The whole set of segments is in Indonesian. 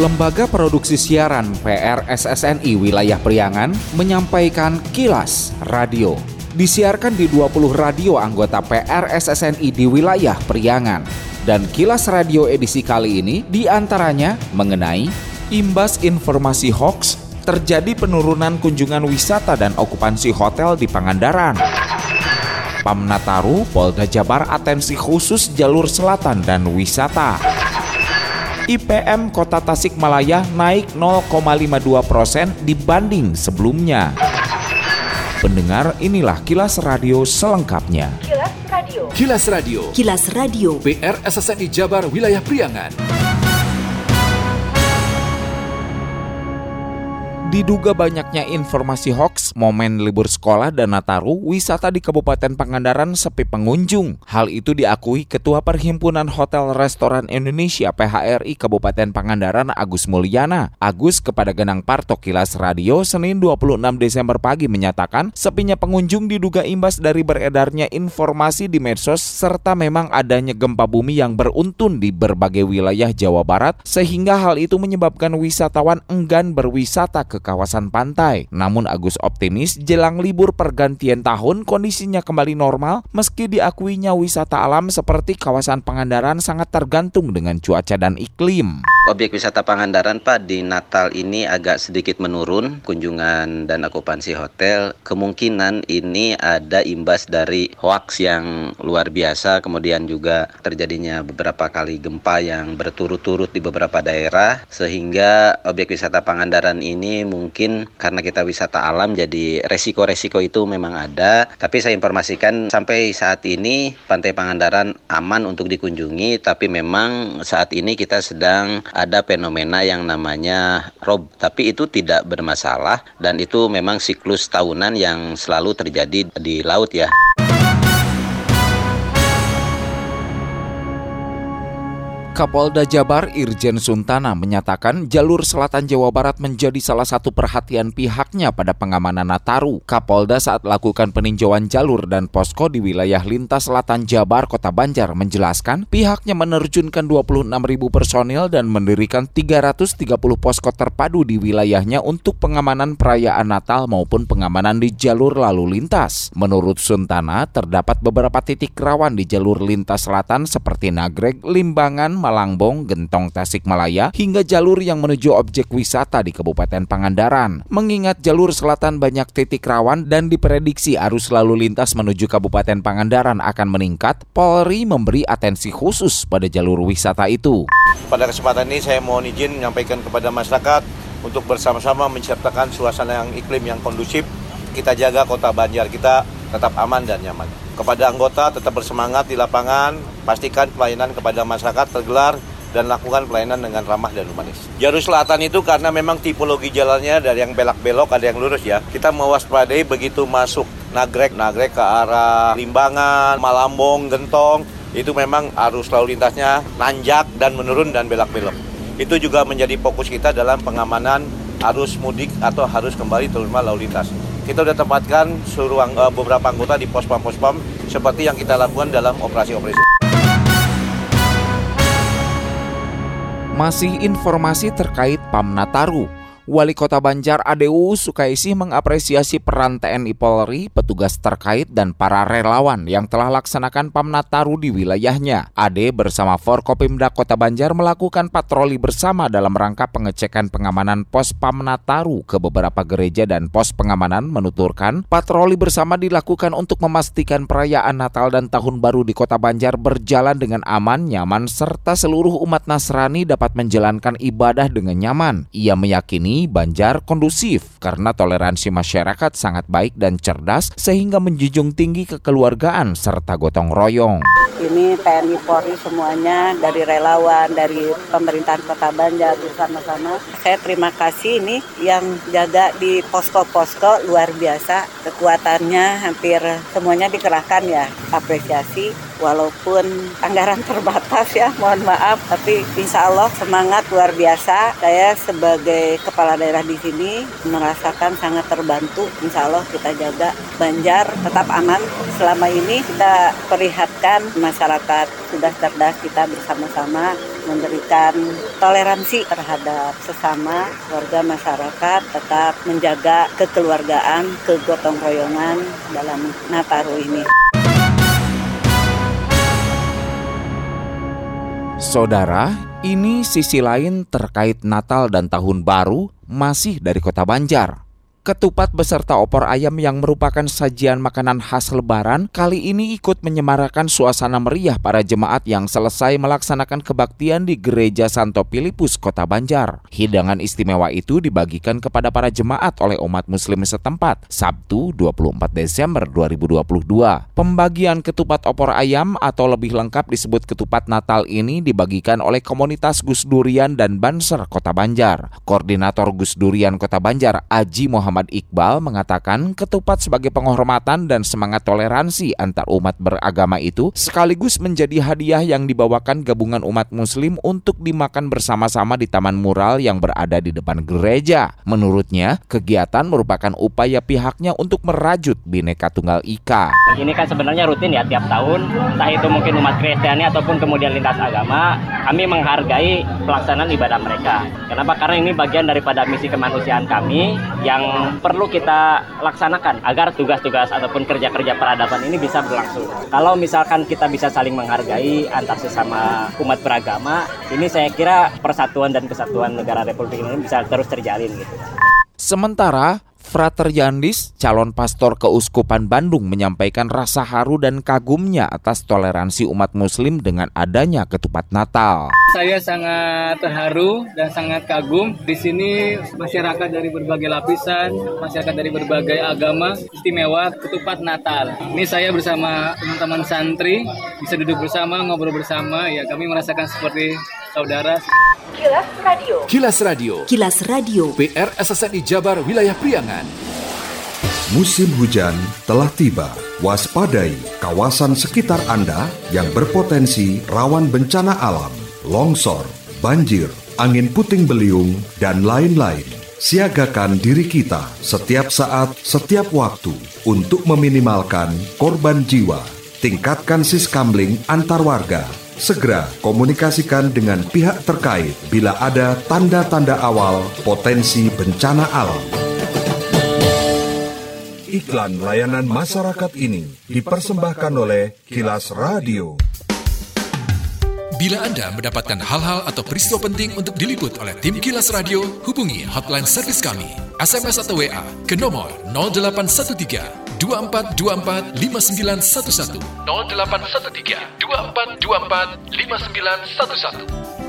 Lembaga Produksi Siaran PRSSNI Wilayah Priangan menyampaikan kilas radio. Disiarkan di 20 radio anggota PRSSNI di wilayah Priangan. Dan kilas radio edisi kali ini di antaranya mengenai imbas informasi hoax terjadi penurunan kunjungan wisata dan okupansi hotel di Pangandaran. Pamnataru, Polda Jabar atensi khusus jalur selatan dan wisata. IPM Kota Tasikmalaya naik 0,52 persen dibanding sebelumnya. Pendengar, inilah kilas radio selengkapnya. Kilas Radio. Kilas Radio. Kilas Radio. PR SSNI Jabar Wilayah Priangan. Diduga banyaknya informasi hoax, momen libur sekolah dan Nataru, wisata di Kabupaten Pangandaran sepi pengunjung. Hal itu diakui Ketua Perhimpunan Hotel Restoran Indonesia PHRI Kabupaten Pangandaran Agus Mulyana. Agus kepada Genang Parto Kilas Radio Senin 26 Desember pagi menyatakan sepinya pengunjung diduga imbas dari beredarnya informasi di medsos serta memang adanya gempa bumi yang beruntun di berbagai wilayah Jawa Barat sehingga hal itu menyebabkan wisatawan enggan berwisata ke kawasan pantai. Namun Agus optimis jelang libur pergantian tahun kondisinya kembali normal meski diakuinya wisata alam seperti kawasan Pangandaran sangat tergantung dengan cuaca dan iklim. Objek wisata Pangandaran Pak di Natal ini agak sedikit menurun kunjungan dan okupansi hotel. Kemungkinan ini ada imbas dari hoax yang luar biasa kemudian juga terjadinya beberapa kali gempa yang berturut-turut di beberapa daerah sehingga objek wisata Pangandaran ini mungkin karena kita wisata alam jadi resiko-resiko itu memang ada tapi saya informasikan sampai saat ini Pantai Pangandaran aman untuk dikunjungi tapi memang saat ini kita sedang ada fenomena yang namanya rob tapi itu tidak bermasalah dan itu memang siklus tahunan yang selalu terjadi di laut ya. Kapolda Jabar Irjen Suntana menyatakan jalur selatan Jawa Barat menjadi salah satu perhatian pihaknya pada pengamanan Nataru. Kapolda saat lakukan peninjauan jalur dan posko di wilayah lintas selatan Jabar Kota Banjar menjelaskan pihaknya menerjunkan 26 ribu personil dan mendirikan 330 posko terpadu di wilayahnya untuk pengamanan perayaan Natal maupun pengamanan di jalur lalu lintas. Menurut Suntana, terdapat beberapa titik rawan di jalur lintas selatan seperti Nagreg, Limbangan, Malangbong, Gentong Tasikmalaya hingga jalur yang menuju objek wisata di Kabupaten Pangandaran. Mengingat jalur selatan banyak titik rawan dan diprediksi arus lalu lintas menuju Kabupaten Pangandaran akan meningkat, Polri memberi atensi khusus pada jalur wisata itu. Pada kesempatan ini saya mohon izin menyampaikan kepada masyarakat untuk bersama-sama menciptakan suasana yang iklim yang kondusif. Kita jaga kota Banjar kita tetap aman dan nyaman. Kepada anggota tetap bersemangat di lapangan, pastikan pelayanan kepada masyarakat tergelar dan lakukan pelayanan dengan ramah dan humanis. Jalur selatan itu karena memang tipologi jalannya dari yang belak-belok ada yang lurus ya. Kita mewaspadai begitu masuk Nagrek, Nagrek ke arah Limbangan, Malambong, Gentong, itu memang arus lalu lintasnya nanjak dan menurun dan belak-belok. Itu juga menjadi fokus kita dalam pengamanan arus mudik atau harus kembali terutama lalu lintas kita sudah tempatkan seluruh uh, beberapa anggota di pos-pam-pos-pam seperti yang kita lakukan dalam operasi-operasi. Masih informasi terkait PAM Nataru. Wali Kota Banjar ADU Sukaisi mengapresiasi peran TNI Polri, petugas terkait dan para relawan yang telah laksanakan Pamnataru di wilayahnya. AD bersama Forkopimda Kota Banjar melakukan patroli bersama dalam rangka pengecekan pengamanan pos Pamnataru ke beberapa gereja dan pos pengamanan menuturkan patroli bersama dilakukan untuk memastikan perayaan Natal dan Tahun Baru di Kota Banjar berjalan dengan aman, nyaman serta seluruh umat Nasrani dapat menjalankan ibadah dengan nyaman. Ia meyakini Banjar kondusif karena toleransi masyarakat sangat baik dan cerdas sehingga menjunjung tinggi kekeluargaan serta gotong royong. Ini TNI Polri semuanya dari relawan, dari pemerintahan Kota Banjar bersama-sama. Saya terima kasih ini yang jaga di posko-posko luar biasa. Kekuatannya hampir semuanya dikerahkan ya. Apresiasi walaupun anggaran terbatas ya mohon maaf tapi insya Allah semangat luar biasa. Saya sebagai kepala daerah di sini merasakan sangat terbantu. Insya Allah kita jaga Banjar tetap aman. Selama ini kita perlihatkan masyarakat sudah cerdas kita bersama-sama memberikan toleransi terhadap sesama warga masyarakat, tetap menjaga kekeluargaan, kegotong royongan dalam Nataru ini. Saudara, ini sisi lain terkait Natal dan Tahun Baru masih dari Kota Banjar. Ketupat beserta opor ayam yang merupakan sajian makanan khas lebaran kali ini ikut menyemarakan suasana meriah para jemaat yang selesai melaksanakan kebaktian di Gereja Santo Filipus, Kota Banjar. Hidangan istimewa itu dibagikan kepada para jemaat oleh umat muslim setempat Sabtu 24 Desember 2022. Pembagian ketupat opor ayam atau lebih lengkap disebut ketupat Natal ini dibagikan oleh komunitas Gus Durian dan Banser Kota Banjar. Koordinator Gus Durian Kota Banjar, Aji Muhammad Muhammad Iqbal mengatakan ketupat sebagai penghormatan dan semangat toleransi antar umat beragama itu sekaligus menjadi hadiah yang dibawakan gabungan umat muslim untuk dimakan bersama-sama di taman mural yang berada di depan gereja. Menurutnya, kegiatan merupakan upaya pihaknya untuk merajut Bhinneka Tunggal Ika. Ini kan sebenarnya rutin ya tiap tahun, entah itu mungkin umat Kristiani ataupun kemudian lintas agama, kami menghargai pelaksanaan ibadah mereka. Kenapa? Karena ini bagian daripada misi kemanusiaan kami yang perlu kita laksanakan agar tugas-tugas ataupun kerja-kerja peradaban ini bisa berlangsung. Kalau misalkan kita bisa saling menghargai antar sesama umat beragama, ini saya kira persatuan dan kesatuan negara Republik Indonesia bisa terus terjalin gitu. Sementara Frater Yandis, calon pastor keuskupan Bandung menyampaikan rasa haru dan kagumnya atas toleransi umat muslim dengan adanya ketupat Natal. Saya sangat terharu dan sangat kagum. Di sini masyarakat dari berbagai lapisan, masyarakat dari berbagai agama istimewa ketupat Natal. Ini saya bersama teman-teman santri bisa duduk bersama, ngobrol bersama. Ya kami merasakan seperti saudara. Kilas Radio. Kilas Radio. Kilas Radio. PR SSNI Jabar Wilayah Priangan. Musim hujan telah tiba. Waspadai kawasan sekitar Anda yang berpotensi rawan bencana alam, longsor, banjir, angin puting beliung, dan lain-lain. Siagakan diri kita setiap saat, setiap waktu untuk meminimalkan korban jiwa. Tingkatkan siskamling antar warga Segera komunikasikan dengan pihak terkait bila ada tanda-tanda awal potensi bencana alam. Iklan layanan masyarakat ini dipersembahkan oleh Kilas Radio. Bila Anda mendapatkan hal-hal atau peristiwa penting untuk diliput oleh tim Kilas Radio, hubungi hotline servis kami, SMS atau WA ke nomor 0813 2424 5911 0813 2424 5911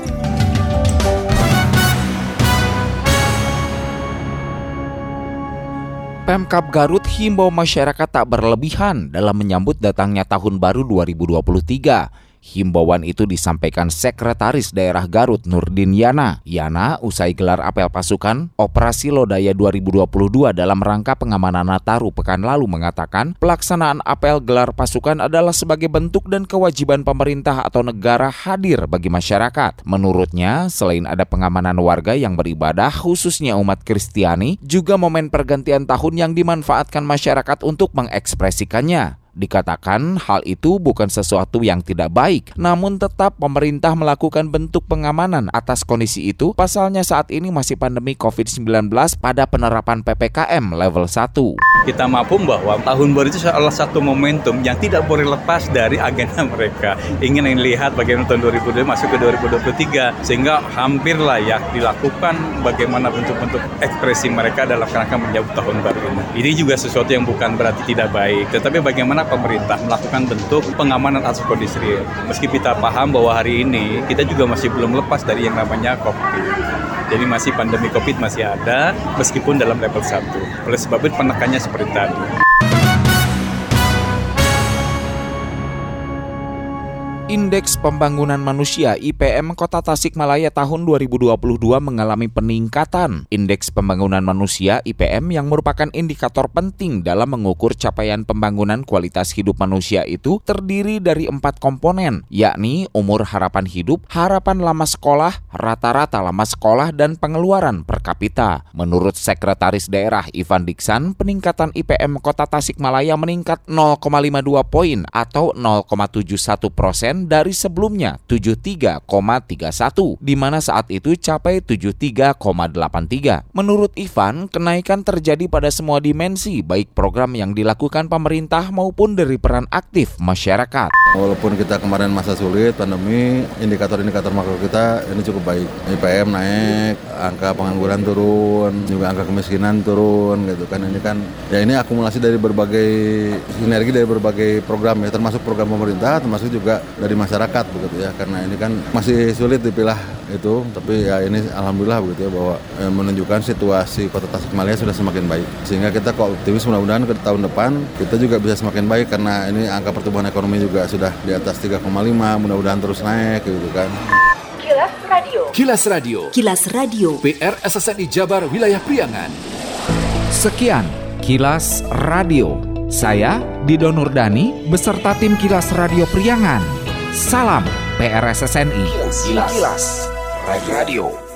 Pemkap Garut himbau masyarakat tak berlebihan dalam menyambut datangnya tahun baru 2023. Himbauan itu disampaikan Sekretaris Daerah Garut Nurdin Yana. Yana usai gelar apel pasukan Operasi Lodaya 2022 dalam rangka pengamanan Nataru pekan lalu mengatakan pelaksanaan apel gelar pasukan adalah sebagai bentuk dan kewajiban pemerintah atau negara hadir bagi masyarakat. Menurutnya, selain ada pengamanan warga yang beribadah khususnya umat Kristiani, juga momen pergantian tahun yang dimanfaatkan masyarakat untuk mengekspresikannya. Dikatakan hal itu bukan sesuatu yang tidak baik, namun tetap pemerintah melakukan bentuk pengamanan atas kondisi itu. Pasalnya saat ini masih pandemi COVID-19 pada penerapan PPKM level 1. Kita mampu bahwa tahun baru itu salah satu momentum yang tidak boleh lepas dari agenda mereka. Ingin lihat bagaimana tahun 2022 masuk ke 2023 sehingga hampir layak dilakukan bagaimana bentuk-bentuk ekspresi mereka dalam rangka menyambut tahun baru ini. Ini juga sesuatu yang bukan berarti tidak baik, tetapi bagaimana bagaimana pemerintah melakukan bentuk pengamanan atas kondisi real. Meski kita paham bahwa hari ini kita juga masih belum lepas dari yang namanya COVID. Jadi masih pandemi COVID masih ada meskipun dalam level 1. Oleh sebab itu penekannya seperti tadi. Indeks Pembangunan Manusia IPM Kota Tasikmalaya tahun 2022 mengalami peningkatan. Indeks Pembangunan Manusia IPM yang merupakan indikator penting dalam mengukur capaian pembangunan kualitas hidup manusia itu terdiri dari empat komponen, yakni umur harapan hidup, harapan lama sekolah, rata-rata lama sekolah, dan pengeluaran per kapita. Menurut Sekretaris Daerah Ivan Diksan, peningkatan IPM Kota Tasikmalaya meningkat 0,52 poin atau 0,71 persen dari sebelumnya 73,31 di mana saat itu capai 73,83. Menurut Ivan, kenaikan terjadi pada semua dimensi baik program yang dilakukan pemerintah maupun dari peran aktif masyarakat. Walaupun kita kemarin masa sulit pandemi, indikator-indikator makro kita ini cukup baik. IPM naik, angka pengangguran turun, juga angka kemiskinan turun gitu kan. Ini kan ya ini akumulasi dari berbagai sinergi dari berbagai program ya termasuk program pemerintah termasuk juga dari masyarakat begitu ya. Karena ini kan masih sulit dipilah itu tapi ya ini alhamdulillah begitu ya bahwa eh, menunjukkan situasi kota Tasikmalaya sudah semakin baik. Sehingga kita kok optimis mudah-mudahan ke tahun depan kita juga bisa semakin baik karena ini angka pertumbuhan ekonomi juga sudah di atas 3,5 mudah-mudahan terus naik gitu kan. Kilas Radio. Kilas Radio. Kilas Radio. PR SSNI Jabar Wilayah Priangan. Sekian Kilas Radio. Saya Dido Nurdani beserta tim Kilas Radio Priangan. Salam PRSSNI. Kilas, Kilas. Radio.